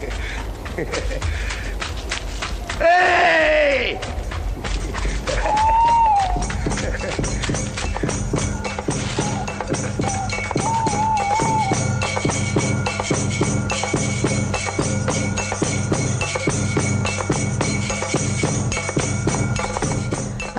嘿嘿嘿，哎。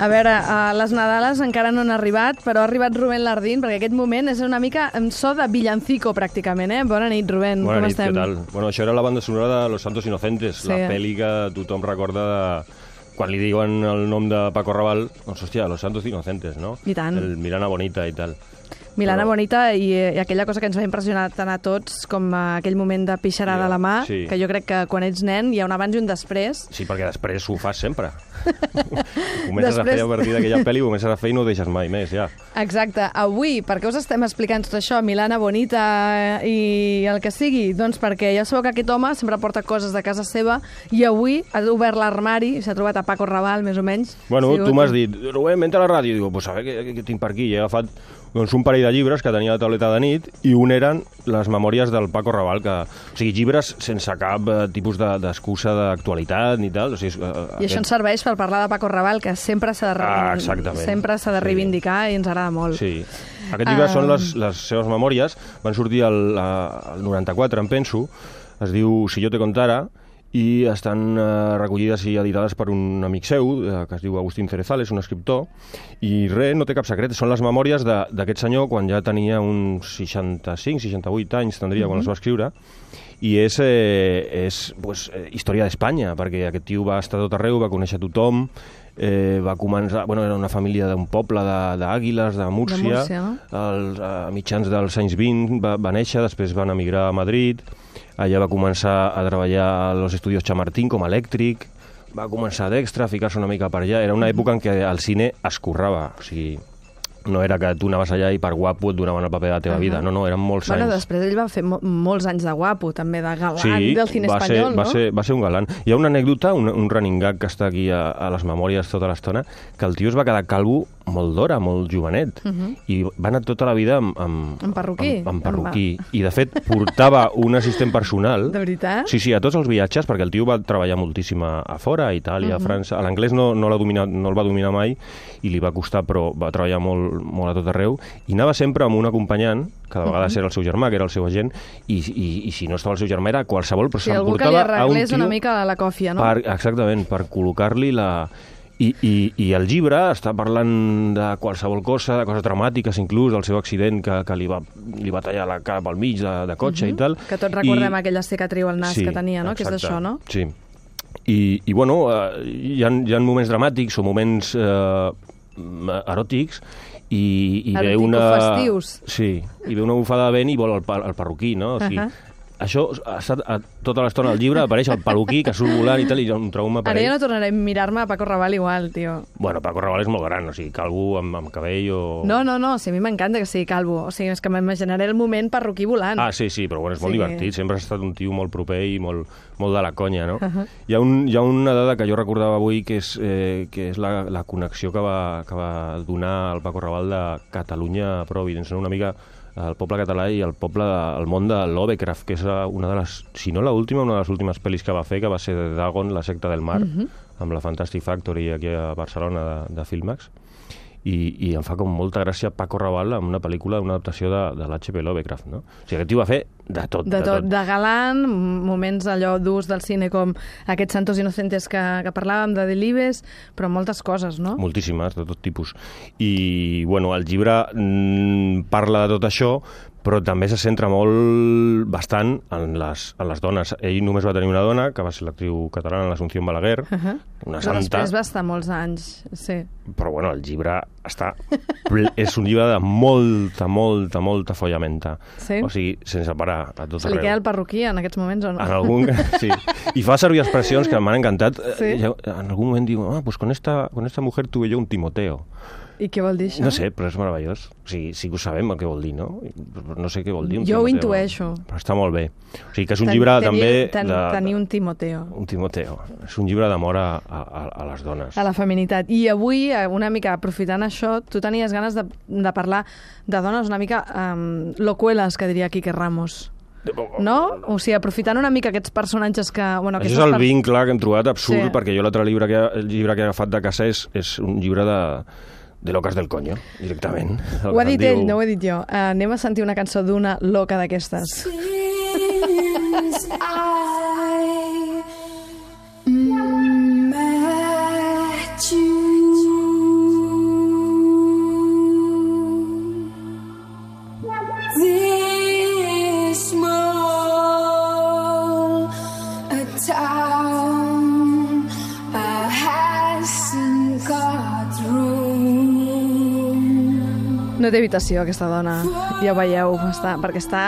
A veure, uh, les Nadales encara no han arribat, però ha arribat Rubén Lardín, perquè aquest moment és una mica en so de villancico, pràcticament, eh? Bona nit, Rubén, Bona com nit, estem? què tal? Bueno, això era la banda sonora de Los Santos Inocentes, Sí. la pel·li que tothom recorda de... quan li diuen el nom de Paco Raval, doncs, hòstia, Los Santos Inocentes, no? I tant. El Milana Bonita i tal. Milana Però- Bonita i, eh, i aquella cosa que ens va impressionar tant a tots com a aquell moment de pixarada Ja, a la mà, sí. que jo crec que quan ets nen hi ha un abans i un després. Sí, perquè després ho fas sempre. comences a Després- fer a partir d'aquella pel·li, comences a fer i no ho deixes mai més, ja. Exacte. Avui, per què us estem explicant tot això, Milana Bonita i el que sigui? Doncs perquè ja sabeu que aquest home sempre porta coses de casa seva i avui ha obert l'armari i s'ha trobat a Paco Raval, més o menys. Bueno, Sí, tu m'has dit, Rubén, vente a la ràdio. Digo, pues a veure què, què, què tinc per aquí. I he agafat doncs, un parell de llibres que tenia la tauleta de nit i un eren les memòries del Paco Raval, que, o sigui, llibres sense cap eh, tipus de- d'excusa de, d'actualitat ni tal. O sigui, eh, I això ens serveix per parlar de Paco Raval, que sempre s'ha de, Ah, exactament. sempre s'ha de Sí. reivindicar i ens agrada molt. Sí. Aquest llibre Ah. són les, les seves memòries, van sortir a- al 94, em penso, es diu Si jo te contara, i estan eh, recollides i editades per un amic seu, eh, que es diu Agustín Cerezales, un escriptor, i res, no té cap secret, són les memòries d'aquest senyor quan ja tenia uns 65, 68 anys, tindria, quan les va escriure, i és, eh, és pues, eh, història d'Espanya, perquè aquest tio va estar tot arreu, va conèixer tothom, eh, va començar... Bueno, era una família d'un poble de- d'Àguiles, de, de Múrcia, Múrcia, no? als, a mitjans dels anys 20 va, va néixer, després van emigrar a Madrid, allà va començar a treballar a los estudios Chamartín com a elèctric, va començar d'extra, a ficar-se una mica per allà. Era una època en què el cine es currava, o sigui, no era que tu anaves allà i per guapo et donaven el paper de la teva Ahà. vida, no, no, eren molts Bueno, anys. després ell va fer mo molts anys de guapo, també, de galant Sí, del cine va espanyol, ser, va, no? ser, va ser un galant. Hi ha una anècdota, un, un running gag que està aquí a, a les memòries tota l'estona, que el tio es va quedar calvo molt d'hora, molt jovenet, i va anar tota la vida amb... Amb, Amb perruquí? Amb, amb perruquí. I, de fet, portava un assistent personal... De veritat? Sí, sí, a tots els viatges, perquè el tio va treballar moltíssim a, a fora, a Itàlia, a França. L'anglès no, no, dominat, no el va dominar mai i li va costar, però va treballar molt, molt a tot arreu. I anava sempre amb un acompanyant, que de vegades era el seu germà, que era el seu agent, i, i, i si no estava el seu germà era qualsevol, però Sí, s'emportava a un tio... una mica la còfia, no? Per, exactament, per col·locar-li la... I, i, I el llibre està parlant de qualsevol cosa, de coses dramàtiques, inclús del seu accident que, que li, va, li va tallar la cara pel mig de, de cotxe i tal. Que tots recordem I- aquella cicatriu al nas que tenia, no? Que és exacte, d'això, no? Sí. I, i bueno, eh, hi, ha, hi ha moments dramàtics o moments eh, eròtics i, i ve una... Eroticofestius. Sí, i ve una bufada de vent i vol el, pa- el perruquí, no? O sigui, Ahà. Això ha estat a, tota l'estona del llibre, apareix el peluquí que surt volant i tal, i un trauma per Ara ja no tornaré a mirar-me a Paco Raval igual, tio. Bueno, Paco Raval és molt gran, o sigui, calvo amb, amb cabell o... No, no, no, sí, a mi m'encanta que sigui calvo. O sigui, és que m'imaginaré el moment perruquí volant. Ah, sí, sí, però bueno, és molt Sí. divertit. Sempre has estat un tio molt proper i molt, molt de la conya, no? hi, ha un, hi ha una dada que jo recordava avui que és, eh, que és la, la connexió que va, que va donar el Paco Raval de Catalunya a Providence, no? una mica el poble català i el poble, el món de Lovecraft, que és una de les, si no l'última, una de les últimes pel·lis que va fer, que va ser de Dagon, la secta del mar, amb la Fantastic Factory aquí a Barcelona de, de Filmax i, i em fa com molta gràcia Paco Raval amb una pel·lícula, una adaptació de, de l'H.P. Lovecraft, no? O sigui, aquest tio va fer de tot, de tot, de galant, moments allò durs del cine com aquests Santos Inocentes que, que parlàvem, de Delibes, però moltes coses, no? Moltíssimes, de tot tipus. I, bueno, el llibre mm, parla de tot això, però també se centra molt, bastant, en les, en les dones. Ell només va tenir una dona, que va ser l'actriu catalana, l'Assumpció Balaguer, Uh -huh. una Però santa, després va estar molts anys, sí. però bueno, el llibre està... és un llibre de molta, molta, molta follamenta. Sí? O sigui, sense parar, a tot Se li arreu. queda el perruquí en aquests moments o no? En algun... Sí. I fa servir expressions que m'han encantat. Sí? Eh, En algun moment diu, ah, pues con esta, con esta mujer tuve yo un Timoteo. I què vol dir això? No sé, però és meravellós. O sigui, sí que ho sabem el que vol dir, no? No sé què vol dir un Jo ho intueixo. Però està molt bé. O sigui, que és un Ten- llibre tenir- també... ten- de, Tenir un Timoteo. un Timoteo. És un llibre d'amor a, a, a les dones. A la feminitat. I avui, eh, una mica aprofitant això, tu tenies ganes de, de parlar de dones una mica um, locueles, que diria Quique Ramos. no? O sigui, aprofitant una mica aquests personatges que... Bueno, Això és el per- vincle que hem trobat absurd, Sí. perquè jo l'altre llibre, que, el llibre que he agafat de casa és, és un llibre de, de locas del coño, directament. El Ho ha dit se'n ell, diu. no ho he dit jo. Uh, anem a sentir una cançó d'una loca d'aquestes. Since I met you, a town hasn't got room. No té habitació, aquesta dona. Ja ho veieu, està, perquè està,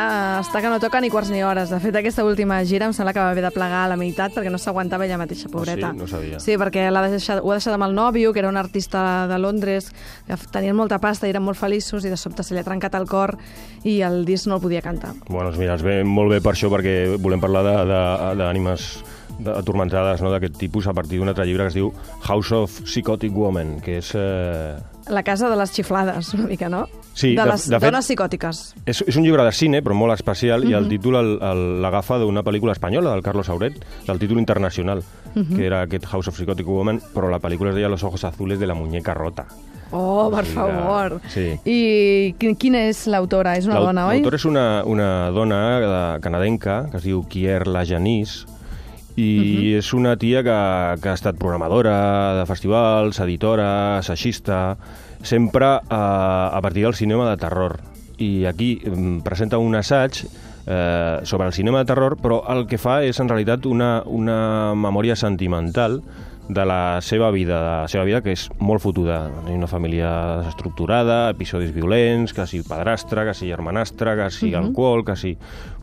està que no toca ni quarts ni hores. De fet, aquesta última gira em sembla que va haver de plegar a la meitat perquè no s'aguantava ella mateixa, pobreta. Ah, sí? No sabia. Sí, perquè l'ha deixat, ho ha deixat amb el nòvio, que era un artista de Londres, que tenien molta pasta i eren molt feliços, i de sobte se li ha trencat el cor i el disc no el podia cantar. Bueno, doncs mira, ens ve molt bé per això, perquè volem parlar de- de- d'ànimes atormentades no, d'aquest tipus a partir d'un altre llibre que es diu House of Psychotic Woman, que és... Eh, La casa de les xiflades, una mica, no? Sí, de de- les de fet- dones psicòtiques. És, és un llibre de cine, però molt especial, i el títol el- el- l'agafa d'una pel·lícula espanyola, del Carlos Auret, del títol internacional, que era aquest House of Psychotic Woman, però la pel·lícula es deia Los ojos azules de la muñeca rota. Oh, per Sí, favor. sí. I qui- quina és l'autora? És una dona, oi? L'autora és una, una dona de, canadenca que es diu Kier Lajanís i és una tia que, que ha estat programadora de festivals, editora, assagista, sempre a, a partir del cinema de terror. I aquí em, presenta un assaig eh, sobre el cinema de terror, però el que fa és en realitat una, una memòria sentimental de la seva vida, de la seva vida que és molt fotuda. Una família desestructurada, episodis violents, que si padrastre, que si germanastre, que si alcohol, que si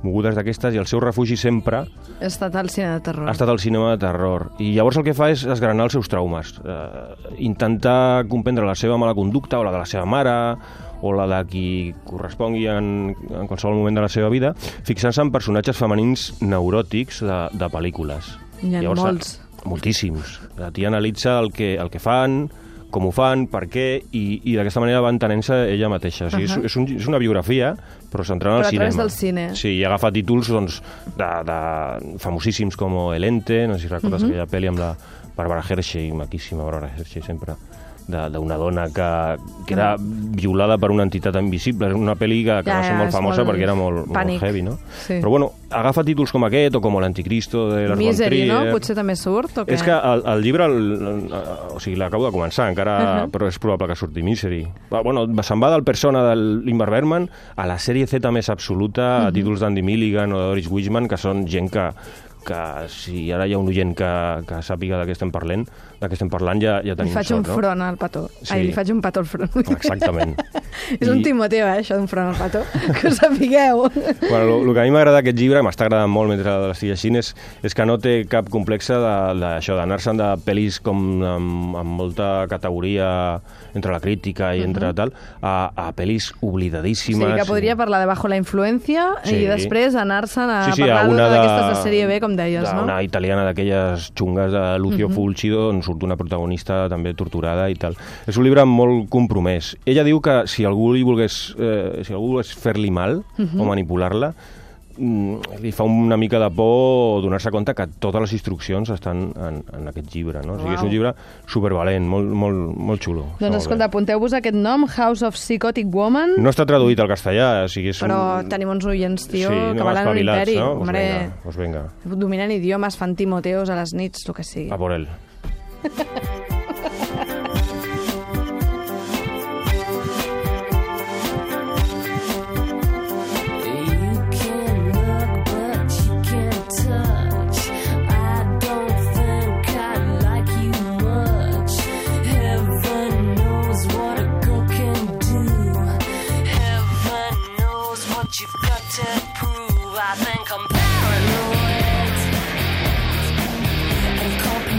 mogudes d'aquestes, i el seu refugi sempre Ha estat al cine de terror. ha estat al cinema de terror. I llavors el que fa és esgranar els seus traumes, eh, intentar comprendre la seva mala conducta o la de la seva mare o la de qui correspongui en, en qualsevol moment de la seva vida, fixant-se en personatges femenins neuròtics de, de pel·lícules. N'hi ha molts. Moltíssims. La tia analitza el que, el que fan, com ho fan, per què, i, i d'aquesta manera va entenent-se ella mateixa. O sigui, Ahà. és, és, un, és una biografia, però centrada Però al a través cinema. del cine. Sí, i agafa títols doncs, de, de famosíssims com El Ente, no sé si recordes aquella pel·li amb la Barbara Hershey, maquíssima Barbara Hershey sempre, d'una dona que, que era violada per una entitat invisible. És una pel·li que, que Ja, va ser ja, molt famosa molt perquè era molt, pànic. molt heavy, no? Sí. Però bueno, agafa títols com aquest o com l'Anticristo de Lars von Misery, no? Potser també surt, o què? És que el, el llibre, el, el, o sigui, l'acabo de començar, encara, uh -huh. però és probable que surti Misery. Va, bueno, se'n va del persona de l'Ingmar Bergman a la sèrie Z més absoluta, uh -huh. a títols d'Andy Milligan o de Doris Wishman, que són gent que, que si ara hi ha un oient que, que sàpiga de què estem parlant, de què estem parlant ja, ja Li tenim faig sort, un no? front al petó. Sí. Ai, li faig un petó al front. Exactament. és un I- Timoteo, eh, això d'un front al petó. Que ho sapigueu. Bueno, el que a mi m'agrada d'aquest llibre, m'està agradant molt mentre l'estic llegint, és, és que no té cap complexe de- d'això, d'anar-se'n de pel·lis com amb, amb molta categoria entre la crítica i entre tal, a, a pel·lis O oblidadíssimes. sigui, que podria parlar de Bajo la influència Sí. i després anar-se'n a Sí, sí, parlar d'aquestes de... sèrie B, com deies, no? Una italiana d'aquelles xungues de Lucio Fulci, on surt una protagonista també torturada i tal. És un llibre molt compromès. Ella diu que si algú li volgués, eh, si algú volgués fer-li mal o manipular-la, mm, li fa una mica de por donar-se compte que totes les instruccions estan en, en aquest llibre, no? O sigui, és un llibre supervalent, molt, molt, molt xulo. Doncs molt escolta, apunteu-vos aquest nom, House of Psychotic Woman, No està traduït al castellà, o sigui, és però un... tenim uns oients, tio, sí, que no, valen un espavilats, imperi. no? Pues Hombre, venga, pues venga, dominen idiomes, fan timoteos a les nits, el que sigui. a por él. Ha ha ha.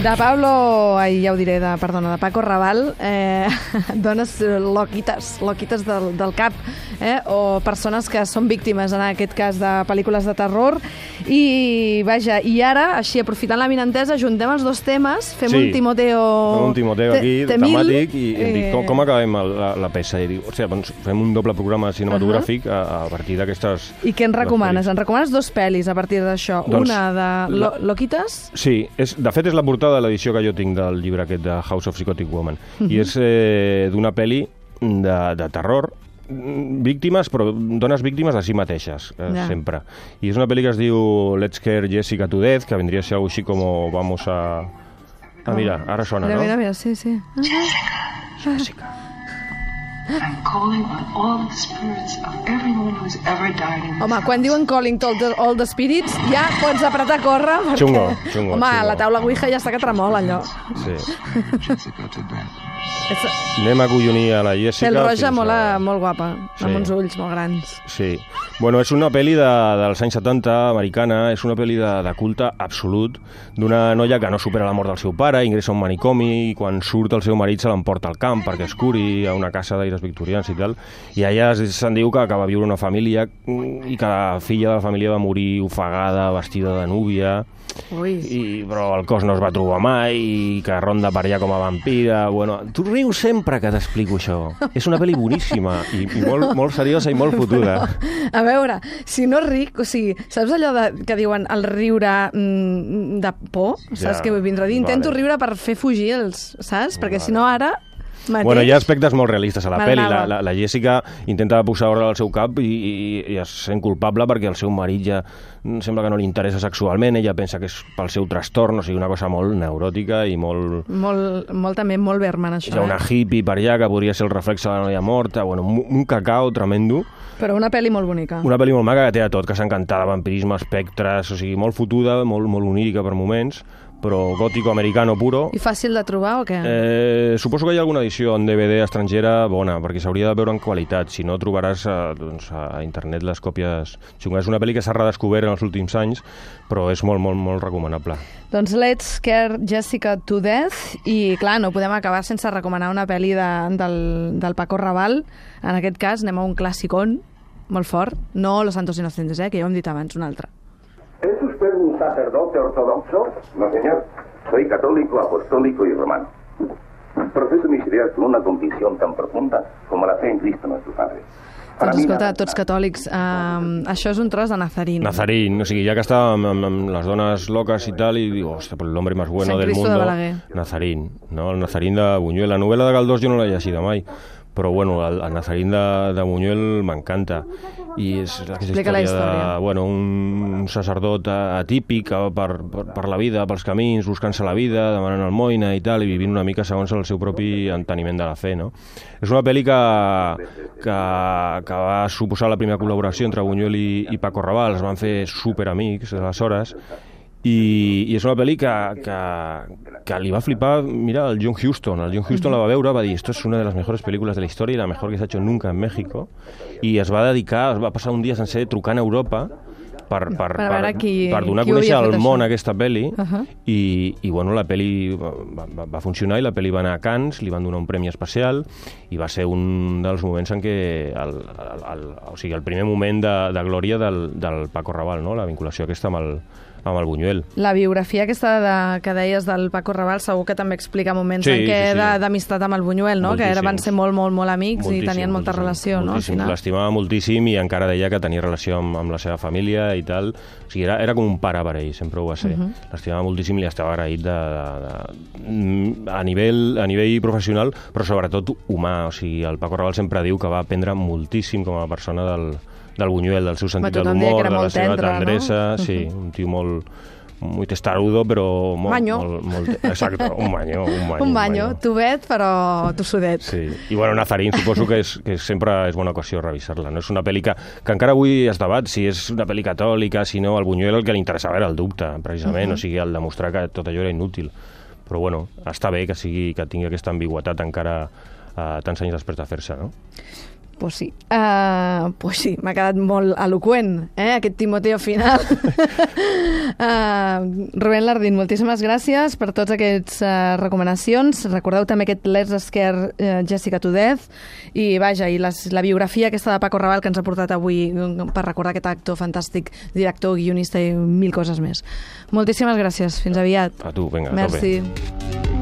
De Pablo, ai, ja ho diré, de, perdona, de Paco Raval, eh, dones eh, loquites, loquites del, del cap, eh, o persones que són víctimes, en aquest cas, de pel·lícules de terror. I, vaja, i ara, així, aprofitant la minantesa, juntem els dos temes, fem Sí. un Timoteo... Fem un Timoteo aquí, te- temil, temàtic, i em dic, com, eh, com acabem la, la peça? I dic, hòstia, doncs fem un doble programa cinematogràfic a, a partir d'aquestes... I què en dues recomanes? pel·lis. En recomanes dos pel·lis a partir d'això. Doncs, Una de la- Lo Loquites, Sí, és, de fet és la portada de l'edició que jo tinc del llibre aquest de House of Psychotic Woman. Mhm. I és eh, d'una pel·li de, de terror, víctimes, però dones víctimes de si mateixes, eh, Ja. sempre. I és una pel·li que es diu Let's Care Jessica to Death, que vendria a ser algo així com Vamos a... Ah, mira, ara sona, mira, no? mira, mira, sí, sí. I'm calling on all the spirits of everyone who's ever died in this Home, quan diuen calling to all the, all the spirits, ja pots apretar a córrer, perquè... Xungo, xungo, Home, xungo. la taula Ouija ja està que tremola, allò. Sí. Jessica to death. És Anem a collonir a la Jessica. Cel roja molt, a- molt guapa, Sí. amb uns ulls molt grans. Sí. Bueno, és una pel·li de, dels anys 70, americana, és una pel·li de, de culte absolut, d'una noia que no supera la mort del seu pare, ingressa a un manicomi i quan surt el seu marit se l'emporta al camp perquè es curi a una casa d'aires victorians i tal, i allà se'n diu que acaba viure una família mm, i que la filla de la família va morir ofegada, vestida de núvia, Ui. i, però el cos no es va trobar mai i que ronda per allà com a vampira bueno, tu rius sempre que t'explico això és una pel·li boníssima i, i molt, molt seriosa i molt fotuda A veure, si no ric, o sigui, saps allò de, que diuen el riure mm, de por? Saps Ja, què vull vindre a dir? Intento vale. riure per fer fugir els... Saps? Perquè si no ara... Mateix, Bueno, hi ha aspectes molt realistes a la pel·li. La, la, la Jessica intenta posar ordre al seu cap i, i, i es sent culpable perquè el seu marit ja mm, sembla que no li interessa sexualment, ella pensa que és pel seu trastorn, o sigui, una cosa molt neuròtica i molt... Molt, molt també, molt Berman, això. Hi ha una Eh? hippie per allà que podria ser el reflex de la noia morta, bueno, un, un cacao tremendo. Però una pel·li molt bonica. Una pel·li molt maca que té de tot, que s'ha encantat, vampirisme, espectres, o sigui, molt fotuda, molt, molt onírica per moments, però gòtico-americano puro. I fàcil de trobar o què? Eh, suposo que hi ha alguna edició en DVD estrangera bona, perquè s'hauria de veure en qualitat. Si no, trobaràs a, doncs, a internet les còpies xungues. És una pel·li que s'ha redescobert en els últims anys, però és molt, molt, molt recomanable. Doncs Let's Care Jessica to Death i, clar, no podem acabar sense recomanar una pel·li de, del, del Paco Raval. En aquest cas anem a un clàssicon molt fort, no Los Santos Inocentes, eh, que ja ho hem dit abans, un altre. ¿Es usted un sacerdote ortodoxo? No, señor. Soy católico, apostólico y romano. Profeso mis ideas con una convicción tan profunda como la fe en Cristo nuestro Padre. Para Doncs escolta, tots catòlics, uh, això és un tros de Nazarín. Nazarín, o sigui, ja que estava amb, amb, amb les dones loques i tal, i digo, hòstia, pues el hombre más bueno Sant del Cristo de mundo, Balaguer. Nazarín, no? el Nazarín de Buñuel. La novel·la de Galdós jo no l'he llegida mai, però bueno, el, el Nazarín de, de Buñuel m'encanta. I és aquesta Explica la història, història. de bueno, un sacerdot atípic eh, per, per, per la vida, pels camins, buscant-se la vida, demanant almoina i tal, i vivint una mica segons el seu propi enteniment de la fe, no? És una pel·li que, que, que va suposar la primera col·laboració entre Buñuel i, i Paco Raval, es van fer superamics aleshores, i, i és una pel·li que, que, que li va flipar, mira, el John Huston. El John Huston la va veure, va dir, esto es una de las mejores películas de la historia y la mejor que se ha hecho nunca en México. I es va dedicar, es va passar un dia sencer trucant a Europa per, per, Per veure qui- per donar a qui conèixer al món això. aquesta pel·li Uh -huh. i, i bueno, la pel·li va, va, va funcionar i la pel·li va anar a Cannes, li van donar un premi especial i va ser un dels moments en què el, el, el, o sigui, el primer moment de, de glòria del, del Paco Raval, no? la vinculació aquesta amb el, amb el Buñuel. La biografia aquesta de, que deies del Paco Raval segur que també explica moments Sí, en què sí, sí. d'amistat amb el Buñuel, no? que era, van ser molt, molt, molt amics i Moltíssim, tenien molta moltíssim, relació, no? L'estimava moltíssim i encara deia que tenia relació amb, amb la seva família i tal. O sigui, era, era com un pare per ell, sempre ho va ser. Uh Mhm. -huh. L'estimava moltíssim i li estava agraït de, de, de, a, nivell, a nivell professional, però sobretot humà. O sigui, el Paco Raval sempre diu que va aprendre moltíssim com a persona del, del Buñuel, del seu sentit de l'humor, de la seva tendre, no? tendresa. Sí, un tio molt muy testarudo, però molt... Manyo. Molt, molt, exacte, un manyo, un manyo. un banyo, tovet però tossudet. Sí, i bueno, Nazarín suposo que, és, que sempre és bona ocasió revisar-la. No? És una pel·li que, que encara avui es debat si és una pel·li catòlica, si no, al Buñuel el que li interessava era el dubte, precisament, uh -huh. o sigui, el demostrar que tot allò era inútil. Però bueno, està bé que sigui que tingui aquesta ambigüetat encara eh, tants anys després de fer-se, no? Pues sí, uh, pues sí, m'ha quedat molt eloqüent, eh, aquest Timoteo final. uh, Rubén Lardín, moltíssimes gràcies per tots aquests uh, recomanacions. Recordeu també aquest Let's Scare uh, Jessica to Death i vaja, i les, la biografia aquesta de Paco Raval que ens ha portat avui mm, per recordar aquest actor fantàstic, director, guionista i mil coses més. Moltíssimes gràcies, fins aviat. A tu, vinga, a tope. Merci.